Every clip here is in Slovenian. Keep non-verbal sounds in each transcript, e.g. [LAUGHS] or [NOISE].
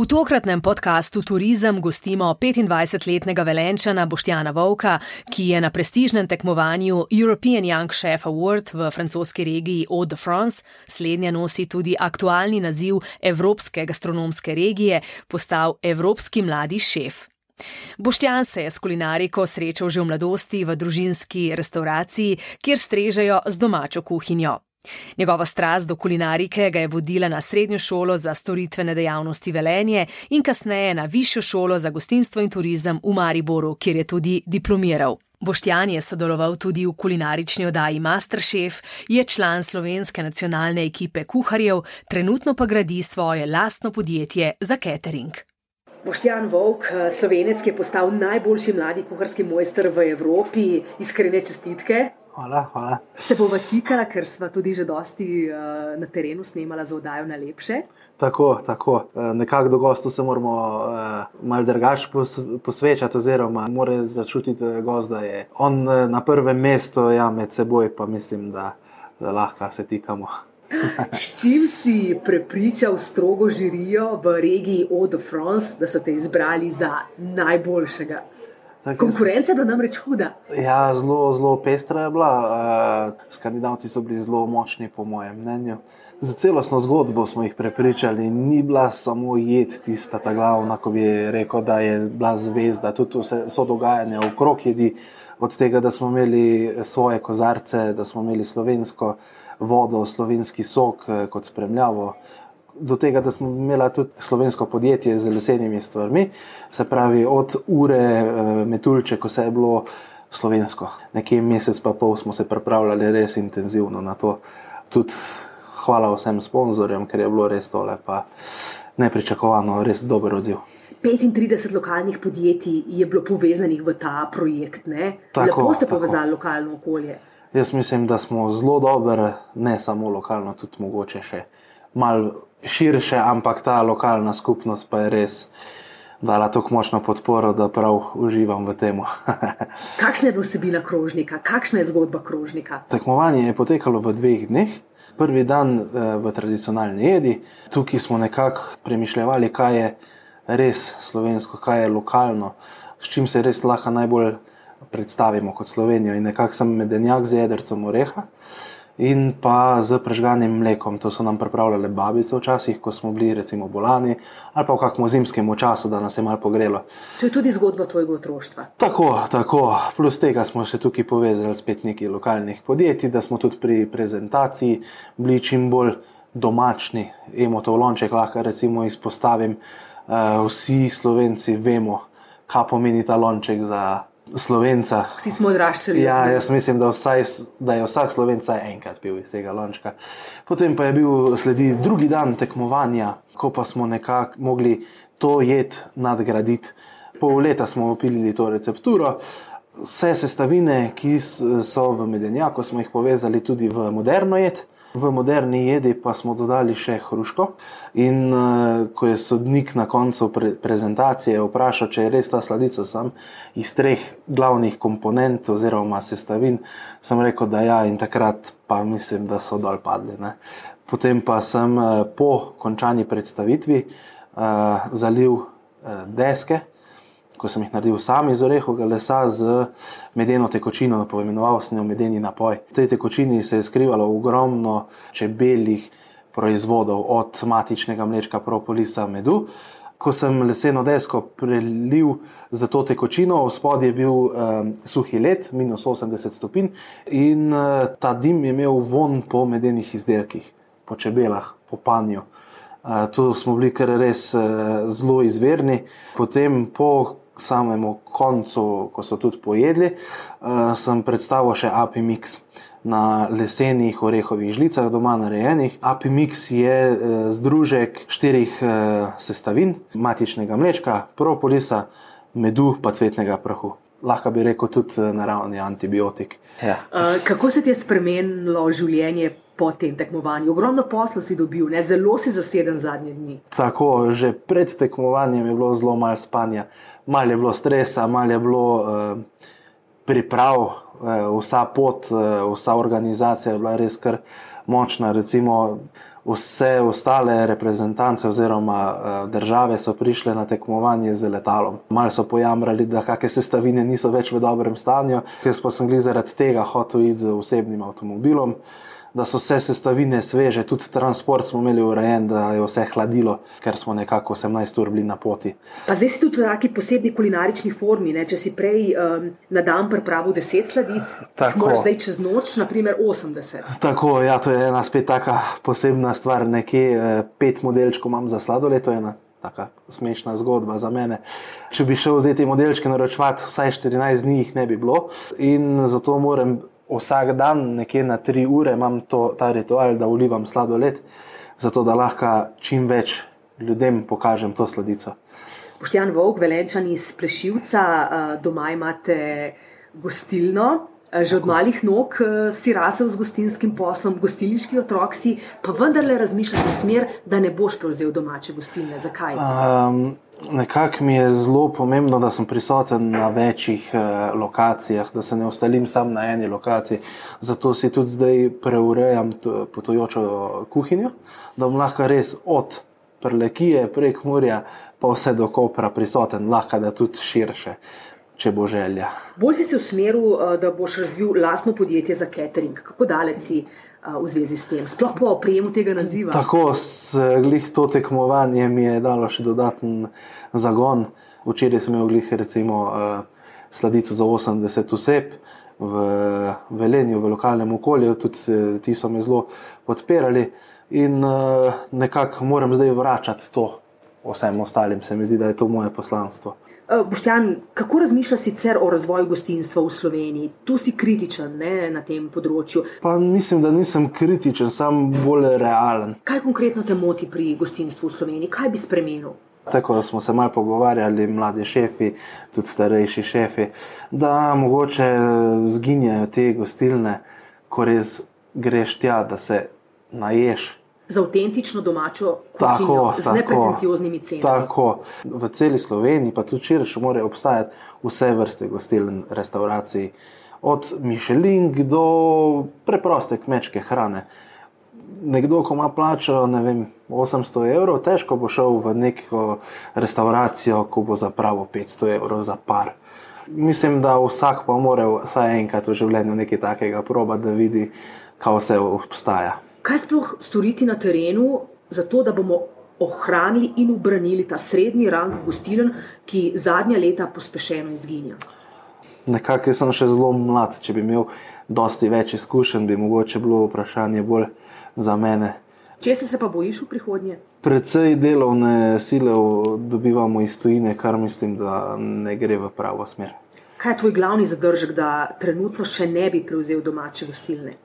V tokratnem podkastu Turizem gostimo 25-letnega velenčana Boštjana Vovka, ki je na prestižnem tekmovanju European Young Chef Award v francoski regiji Eau de France, slednja nosi tudi aktualni naziv Evropske gastronomske regije, postal Evropski mladi šef. Boštjan se je s kulinariko srečal že v mladosti v družinski restauraciji, kjer strežejo z domačo kuhinjo. Njegova strast do kulinarike ga je vodila na srednjo šolo za storitvene dejavnosti Velenje in kasneje na višjo šolo za gostinstvo in turizem v Mariboru, kjer je tudi diplomiral. Boštjan je sodeloval tudi v kulinarični oddaji Masterchef, je član slovenske nacionalne ekipe kuharjev, trenutno pa gradi svoje lastno podjetje za catering. Boštjan Vovk, slovenec, ki je postal najboljši mladi kuharski mojster v Evropi, iskrene čestitke. Hvala, hvala. Se bo vtikala, ker smo tudi že dosti uh, na terenu snemala za oddajo na lepše. Tako, tako. Eh, nekako do gostu se moramo uh, malo drugače posvečati, oziroma mora začutiti gost, da je on na prvem mestu, ja, med seboj pa mislim, da, da lahko se tikamo. [LAUGHS] S čim si prepričal strogo žirijo v regiji Eau de France, da so te izbrali za najboljšega? Konkurenca je bila namreč huda. Ja, zelo, zelo pestra je bila. Uh, skandinavci so bili zelo močni, po mojem mnenju. Za celostno zgodbo smo jih prepričali, ni bila samo jed tista ta glavna, ko bi rekel, da je bila zvezda. Tudi vse so dogajanja okrog jedi, od tega, da smo imeli svoje kozarce, da smo imeli slovensko vodo, slovenski sok eh, kot spremljavo do tega, da smo imeli tudi slovensko podjetje z lesenimi stvarmi, se pravi od ure eh, metulče, ko se je bilo slovensko. Nekje mesec pa pol smo se pripravljali res intenzivno na to. Tudi hvala vsem sponzorjem, ker je bilo res tole, pa nepričakovano, res dober odziv. 35 lokalnih podjetij je bilo povezanih v ta projekt. Kako ste povezali tako. lokalno okolje? Jaz mislim, da smo zelo dobri, ne samo lokalno, tudi mogoče še malo širše, ampak ta lokalna skupnost pa je res dala tako močno podporo, da prav uživam v tem. [LAUGHS] Kakšna je bila vsebina krožnika, kakšna je zgodba krožnika? Tekmovanje je potekalo v dveh dneh. Prvi dan eh, v tradicionalni jedi, tukaj smo nekako premišljali, kaj je res slovensko, kaj je lokalno, s čim se res lahko najbolj predstavimo kot Slovenijo. In nekako sem medenjak z jedrcem oreha in pa z prežganim mlekom. To so nam pripravljale babice včasih, ko smo bili recimo bolani ali pa v kakšnem zimskem času, da nas je malo pogrelo. To je tudi zgodba tvojega otroštva. Tako, tako. Plus tega smo še tukaj povezali spet nekaj lokalnih podjetij, da smo tudi pri prezentaciji bili čim bolj domačni. Emotov lonček lahko recimo izpostavim. Uh, vsi slovenci vemo, kaj pomeni ta lonček za Slovenca. Vsi smo odraščali. Ja, jaz mislim, da, vsaj, da je vsak Slovenca enkrat pil iz tega lončka. Potem pa je bil sledi drugi dan tekmovanja, ko pa smo nekako mogli to jed nadgraditi. Pol leta smo opilili to recepturo. Vse sestavine, ki so v medenjaku, smo jih povezali tudi v moderno jed. V moderni jedi pa smo dodali še hruško. In uh, ko je sodnik na koncu pre prezentacije vprašal, če je res ta sladica sam iz treh glavnih komponent oziroma sestavin, sem rekel, da ja, in takrat pa mislim, da so dol padli. Ne. Potem pa sem uh, po končani predstavitvi uh, zalil uh, deske ko sem jih naredil sam iz orehovega lesa z medeno tekočino, poimenoval sem jo medeni napoj. V tej tekočini se je skrivalo ogromno čebeljih proizvodov, od matičnega mlečka, propolisa, medu. Ko sem leseno desko prelil za to tekočino, spodaj je bil um, suhi led, minus 80 stopinj, in uh, ta dim je imel von po medenih izdelkih, po čebelah, po panju. Uh, tu smo bili kar res uh, zelo izverni. Potem, po samemu koncu, ko so tudi pojedli, uh, sem predstavil še API Mix. Na lesenih orehovih žlicah, doma narejenih. Apimix je e, združek štirih e, sestavin: matičnega mlečka, propolisa, medu, pa cvetnega prahu. lahko bi rekel, tudi naravni antibiotik. Ja. Uh, kako se ti je spremenilo življenje po tem tekmovanju? Ogromno posla si dobil, ne? zelo si zaseden zadnje dni. Tako, že pred tekmovanjem je bilo zelo malo spanja, malo je bilo stresa, malo je bilo uh, priprav, uh, vsa pot, uh, vsa organizacija je bila res kar močna. Recimo, vse ostale reprezentance oziroma uh, države so prišle na tekmovanje z letalom. Malo so pojamrali, da kakšne sestavine niso več v dobrem stanju, ker pa sem jih zaradi tega hotel iti z osebnim avtomobilom da so vse sestavine sveže, tudi transport smo imeli urejen, da je vse hladilo, ker smo nekako 18 ur bili na poti. Pa zdaj si tudi v neki posebni kulinarični formi. Ne? Če si prej um, na dan pripravil 10 sladic, moraš zdaj čez noč, naprimer 80. Tako, ja, to je ena spet taka posebna stvar. Nekje eh, pet modelčkov imam za sladoled, to je ena. Taka smešna zgodba za mene. Če bi šel zdaj te modelčke naročiti, vsaj 14 dni jih ne bi bilo, in zato moram vsak dan, nekje na tri ure, imam to, ta ritual, da ulivam sladoled, zato da lahko čim več ljudem pokažem to sladico. Poštjan Vog, velenčan iz Prešivca, eh, doma imate gostilno. Eh, že od malih nog eh, si rasel z gostinskim poslom, gostilniški otrok si, pa vendarle razmišljaš v smer, da ne boš prevzel domače gostilne. Zakaj? Um, Nekako mi je zelo pomembno, da sem prisoten na večjih eh, lokacijah, da se ne ostalim sam na eni lokaciji. Zato si tudi zdaj preurejam potujočo kuhinjo, da bom lahko res od Prlekije prek Murja pa vse do Kopra prisoten, lahko da tudi širše. Če bo želja. Bolj si se usmeril, eh, da boš razvil lastno podjetje za catering. Kako daleč si v zvezi s tem, sploh po prijemu tega naziva. Tako, glih to tekmovanje mi je dalo še dodaten zagon. Včeraj sem imel glih recimo sladico za 80 oseb v Velenju, v lokalnem okolju, tudi e, ti so me zelo podpirali in nekako moram zdaj vračati to vsem ostalim, se mi zdi, da je to moje poslanstvo. Eh, Boštjan, kako razmišljaš sicer o razvoju gostinstva v Sloveniji? Tu si kritičen ne, na tem področju. Pa mislim, da nisem kritičen, sem bolj realen. Kaj konkretno te moti pri gostinstvu v Sloveniji? Kaj bi spremenil? Tako smo se malo pogovarjali, mladi šefi, tudi starejši šefi, da mogoče zginjajo te gostilne, ko res greš tja, da se naješ za avtentično domačo kuhinjo z nepretencioznimi cenami. Tako, v celi Sloveniji, pa tudi širše, morajo obstajati vse vrste gostiln, restauracij, od Mišelin do preproste kmečke hrane. Nekdo, ko ima plačo vem, 800 evrov, težko bo šel v neko restauracijo, ko bo zapravil 500 evrov za par. Mislim, da vsak pa mora vsaj enkrat v življenju nekaj takega proba, da vidi, kaj vse obstaja kaj sploh storiti na terenu, zato da bomo ohranili in obranili ta srednji rang gostilen, ki zadnja leta pospešeno izginja. Nekako sem še zelo mlad, če bi imel dosti več izkušenj, bi mogoče bilo vprašanje bolj za mene. Če se pa bojiš v prihodnje? Predvsej delovne sile dobivamo iz tujine, kar mislim, da ne gre v pravo smer. Kaj je tvoj glavni zadržek, da trenutno še ne bi prevzel domače gostilne?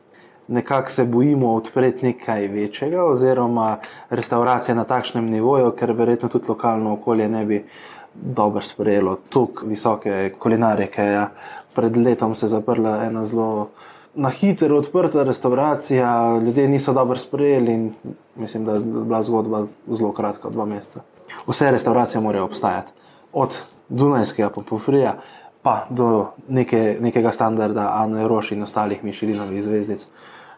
Nekako se bojimo odpreti nekaj večjega, oziroma restauracije na takšnem nivoju, ker verjetno tudi lokalno okolje ne bi dobro sprejelo tako visoke kulinarike. Ja. Pred letom se je zaprla ena zelo na hitro odprta restauracija, ljudje niso dobro sprejeli in mislim, da je bila zgodba zelo kratka, dva meseca. Vse restauracije morajo obstajati, od Dunajskega pa Pofrija. Pa do neke, nekega standarda, Anne Roš in ostalih Mišelinovih zvezdic.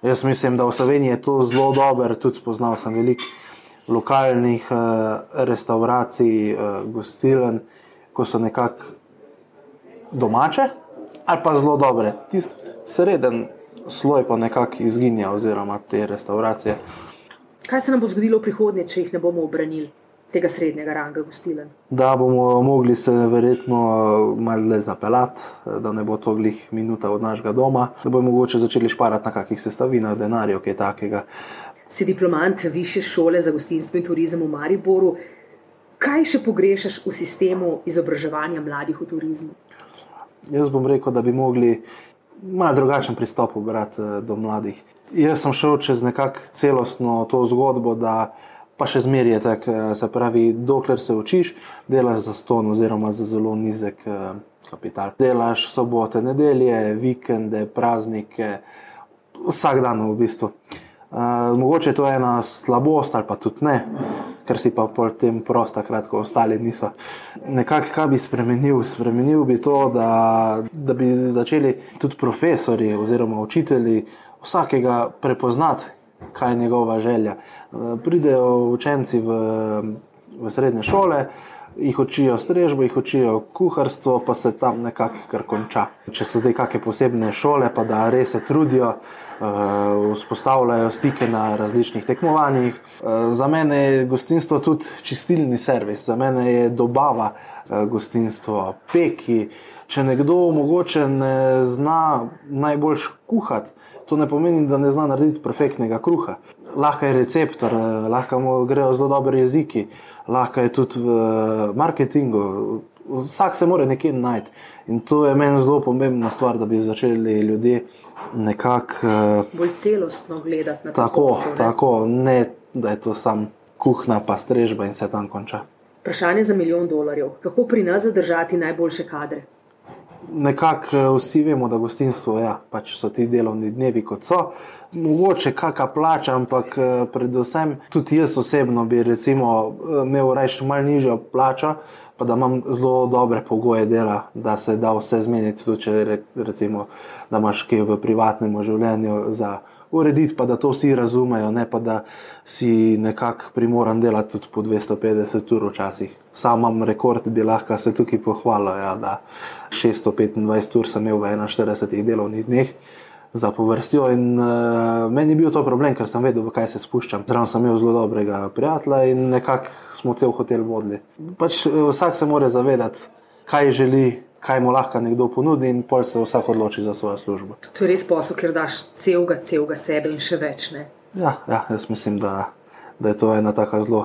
Jaz mislim, da v Sloveniji je to zelo dobro, tudi spoznal sem veliko lokalnih uh, restauracij, uh, gostiln, ko so nekako domače ali pa zelo dobre. Tisti sreden sloj pa nekako izginja, oziroma te restauracije. Kaj se nam bo zgodilo v prihodnje, če jih ne bomo obranili? Tega srednjega ranga gostilen. Da bomo mogli se verjetno eh, malo zapeljati, eh, da ne bo to glih minuta od našega doma, da bomo mogoče začeli šparati na kakih sestavinah, denarju, kaj takega. Si diplomant više šole za gostinstvo in turizem v Mariboru. Kaj še pogrešaš v sistemu izobraževanja mladih v turizmu? Jaz bom rekel, da bi mogli malo drugačen pristop obrati eh, do mladih. Jaz sem šel čez nekakšno celostno to zgodbo, da pa še zmeraj je tako, eh, se pravi, dokler se učiš, delaš za ston oziroma za zelo nizek uh, kapital. Delaš sobote, nedelje, vikende, praznike, vsak dan v bistvu. Uh, mogoče to je ena slabost, ali pa tudi ne, ker si pa pol tem prost, takrat, ko ostali niso. Nekako, kaj bi spremenil? Spremenil bi to, da, da bi začeli tudi profesori oziroma učitelji vsakega prepoznati, kaj je njegova želja. Uh, pridejo učenci v, v srednje šole, jih učijo strežbo, jih učijo kuharstvo, pa se tam nekako kar konča. Če so zdaj kakšne posebne šole, pa da res se trudijo. Uh, vzpostavljajo stike na različnih tekmovanjih. Uh, za mene je gostinstvo tudi čistilni servis, za mene je dobava gostinstvo, peki. Če nekdo mogoče ne zna najbolj kuhati, to ne pomeni, da ne zna narediti perfektnega kruha. Lahko je receptor, lahko mu grejo zelo dobri jeziki, lahko je tudi v marketingu. Vsak se mora nekje najti. In to je meni zelo pomembna stvar, da bi začeli ljudje nekako. Uh, Bolj celostno gledati na to. Tako, posel, ne? tako, ne da je to samo kuhna, pa strežba in se tam konča. Vprašanje za milijon dolarjev. Kako pri nas zadržati najboljše kadre? Nekako eh, vsi vemo, da gostinstvo ja, pač so ti delovni dnevi, kot so. Mogoče kakšna plača, ampak eh, predvsem tudi jaz osebno bi recimo, imel raje malo nižjo plačo, pa da imam zelo dobre pogoje dela, da se da vse zmeniti, tudi če recimo, da imaš kaj v privatnem življenju za urediti, pa da to vsi razumejo, ne pa da si nekako primoran delati tudi po 250 ur včasih. Sam imam rekord, bi lahko se tukaj pohvalil, ja, da 625 ur sem imel v 41 delovnih dneh za povrstjo. In uh, meni je bil to problem, ker sem vedel, v kaj se spuščam. Zraven sem imel zelo dobrega prijatelja in nekako smo cel hotel vodili. Pač, uh, vsak se mora zavedati, kaj želi. Kaj mu lahko nekdo ponudi, in pol se vsak odloči za svojo službo. To je res posel, ker daš celega, celega sebe in še več. Ja, ja, jaz mislim, da, da je to ena tako zelo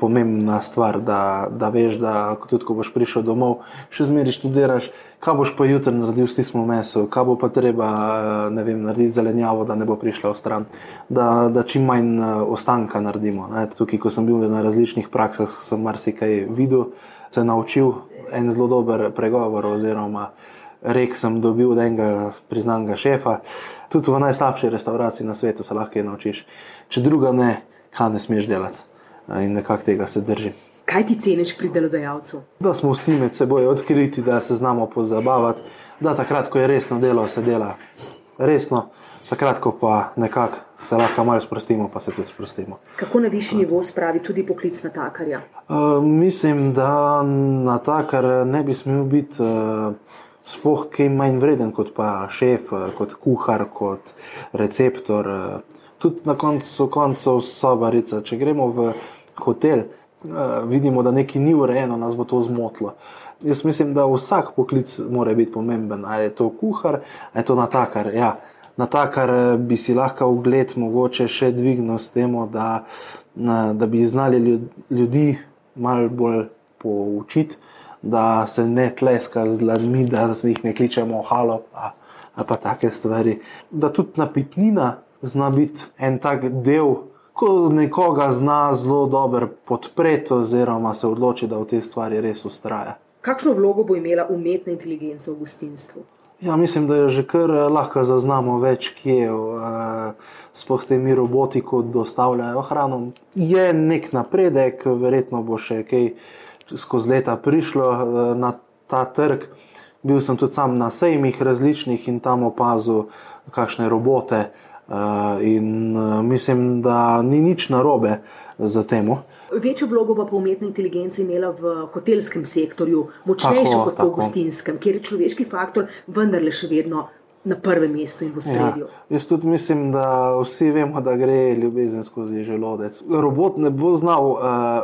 pomembna stvar, da, da veš, da tudi ko boš prišel domov, še zmeraj študiraš, kaj boš pa jutri naredil s tistim mesom, kaj bo pa treba vem, narediti zelenjavo, da ne bo prišla v stran, da, da čim manj eh, ostanka naredimo. Ne. Tukaj, ko sem bil na različnih praksah, sem marsikaj videl, se naučil en zelo dober pregovor. Oziroma, Rek sem dobil od enega priznanega šefa, tudi v najslabši restavraciji na svetu se lahko naučiš. Če druga ne, kaj ne smeš delati. In nekako tega se držim. Kaj ti ceniš pri delodajalcu? Da smo vsi med seboj odkriti, da se znamo pozabavati, da takrat, ko je resno delo, se dela resno, takrat, ko pa nekako se lahko malo sprostimo, pa se tudi sprostimo. Kako na višji nivo spravi tudi poklic natakarja? Uh, mislim, da natakar ne bi smel biti. Uh, Sploh kaj manj vreden kot pa šef, kot kuhar, kot receptor, tudi na koncu koncev sobarica. Če gremo v hotel, vidimo, da nekaj ni urejeno, nas bo to zmotilo. Jaz mislim, da vsak poklic mora biti pomemben. Ali je to kuhar, ali je to natakar. Ja, natakar eh, bi si lahko ugled mogoče še dvignil s tem, da, da bi znali ljudi malo bolj poučiti, da se ne tleska z ljudmi, da se jih ne kličemo halo. Pa, Pa take stvari. Da tudi napitnina zna biti en tak del ko nekoga zna zelo dobro podpreti, oziroma se odloči, da v tej stvari res ustraja. Kakšno vlogo bo imela umetna inteligenca v gostinstvu? Ja, mislim, da jo že kar eh, lahko zaznamo več, kje je, eh, sploh s temi roboti, ki dostavljajo hrano. Je nek napredek, verjetno bo še kaj skozi leta prišlo eh, na ta trg. Bil sem tudi sam na sejmih različnih in tam opazil, kakšne robote Eh, in uh, mislim, da ni nič narobe za tem. Večjo vlogo pa umetna inteligenca imela v hotelskem sektorju, močnejšo kot v gostinskem, kjer je človeški faktor vendarle še vedno. Na prvem mestu in v spredju. Ja, jaz tudi mislim, da vsi vemo, da gre ljubezen skozi želodec. Robot ne bo znal uh,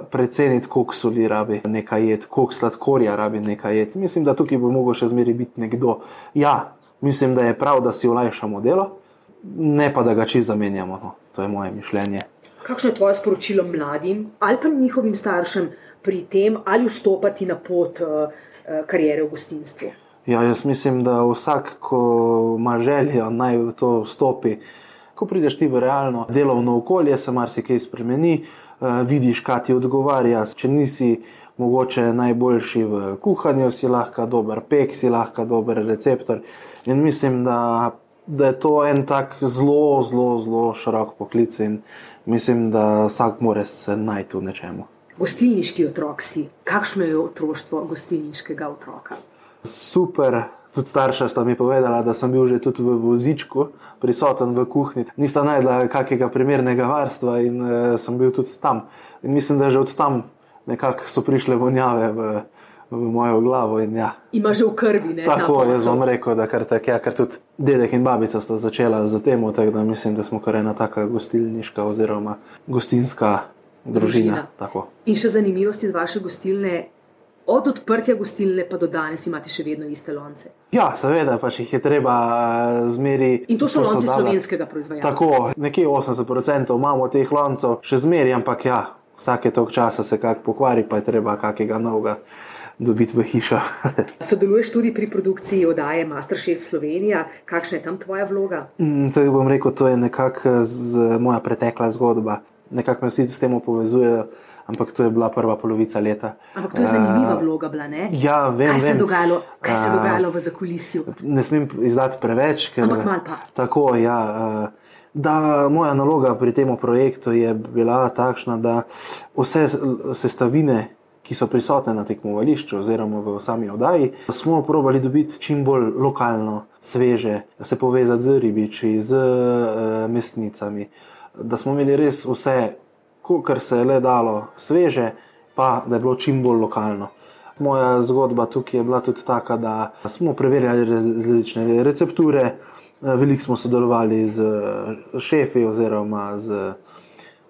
preceniti, koliko soli rabi nekaj jed, koliko sladkorja rabi nekaj jed. Mislim, da tukaj bo mogel še zmeraj biti nekdo. Ja, mislim, da je prav, da si olajšamo delo, ne pa da ga čisto zamenjamo. No. To je moje mišljenje. Kakšno je tvoje sporočilo mladim ali pa njihovim staršem pri tem, ali vstopiti na pot uh, uh, karijere v gostinstvu? Ja, jaz mislim, da vsak, ko ima željo, naj v to vstopi. Ko prideš ti v realno delovno okolje, se marsikaj spremeni, uh, vidiš, kaj ti odgovarja. Če nisi mogoče najboljši v kuhanju, si lahko dober pek, si lahko dober receptor. In mislim, da, da je to en tak zelo, zelo, zelo širok poklic in mislim, da vsak more se najti v nečemu. Gostilniški otrok si. Kakšno je otroštvo gostilniškega otroka? Super. Tudi starša sta mi povedala, da sem bil že tudi v vozičku, prisoten v kuhinji. Nista najdla kakega primernega varstva in uh, sem bil tudi tam. In mislim, da že od tam nekako so prišle vonjave v, v mojo glavo. Ja. Ima že v krvi, ne? Tako je, jaz vam rekel, da kar, tak, ja, kar tudi dedek in babica sta začela z tem, tako da mislim, da smo kar ena taka gostilniška oziroma gostinska družina. družina. In še zanimivosti iz vaše gostilne. Od odprtja gostilne pa do danes imate še vedno iste lonce. Ja, seveda, pač jih je treba eh, zmeri. In to so lonci slovenskega proizvajalca. Tako, nekje 80% imamo teh loncev, še zmeri, ampak ja, vsake tok časa se kak pokvari, pa je treba kakega novega. Dobiti v hišo. [LAUGHS] Sodeluješ tudi pri produkciji oddaje Masterchef Slovenija. Kakšna je tam tvoja vloga? Mm, to bom rekel, to je nekako moja pretekla zgodba. Nekako me vsi s tem povezujejo ampak to je bila prva polovica leta. Ampak to je zanimiva uh, vloga, bila, ne? Ja, vem. Kaj, vem. Se, dogajalo, kaj se je dogajalo v zakulisju? Ne smem izdati preveč, ker, ampak malo pa. Tako, ja. Uh, Da, moja naloga pri tem projektu je bila takšna, da vse sestavine, ki so prisotne na tekmovališču, oziroma v sami oddaji, smo probali dobiti čim bolj lokalno, sveže, se povezati z ribiči, z uh, mesnicami, da smo imeli res vse kar se je le dalo, sveže, pa da je bilo čim bolj lokalno. Moja zgodba tukaj je bila tudi taka, da smo preverjali različne recepture, veliko smo sodelovali z šefi oziroma z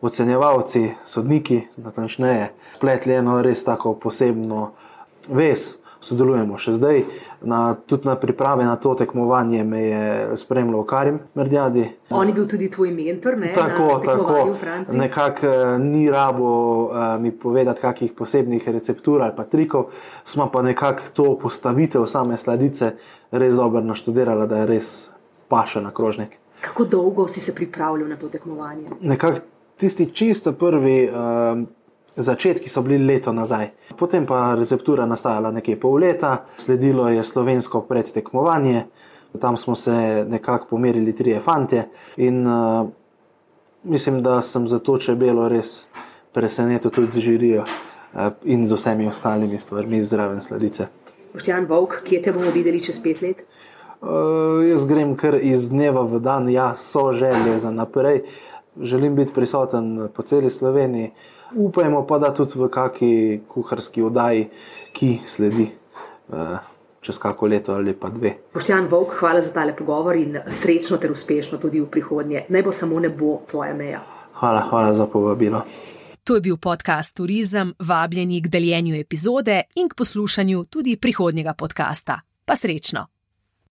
ocenjevalci, sodniki, natančneje, pletli eno res tako posebno vez sodelujemo še zdaj. Na, tudi na priprave na to tekmovanje me je spremljal Karim Merdjadi. On je bil tudi tvoj mentor, ne? Tako, tako. Nekako uh, ni rabo uh, mi povedati kakih posebnih receptur ali pa trikov, smo pa nekako to postavitev same sladice res dobro naštudirali, da je res paše na krožnik. Kako dolgo si se pripravljal na to tekmovanje? Nekako tisti čisto prvi. Uh, Začetki so bili leto nazaj, potem pa receptura nastajala nekaj pol leta, sledilo je slovensko predtekmovanje, tam smo se nekako pomerili tri fante in uh, mislim, da sem za to čebelo res presenetil tudi žirijo uh, in z vsemi ostalimi stvarmi zraven sledice. Poštjan Vok, kje te bomo videli čez pet let? Uh, jaz grem kar iz dneva v dan, ja, so želje za naprej. Želim biti prisoten po celi Sloveniji. Upajmo pa, da tudi v kakšni kuharski oddaji, ki sledi uh, čez kako leto ali pa dve. Poštjan Vok, hvala za tale pogovor in srečno ter uspešno tudi v prihodnje. Naj bo samo nebo tvoja meja. Hvala, hvala za povabilo. To je bil podcast Turizem, vabljeni k deljenju epizode in k poslušanju tudi prihodnjega podcasta. Pa srečno!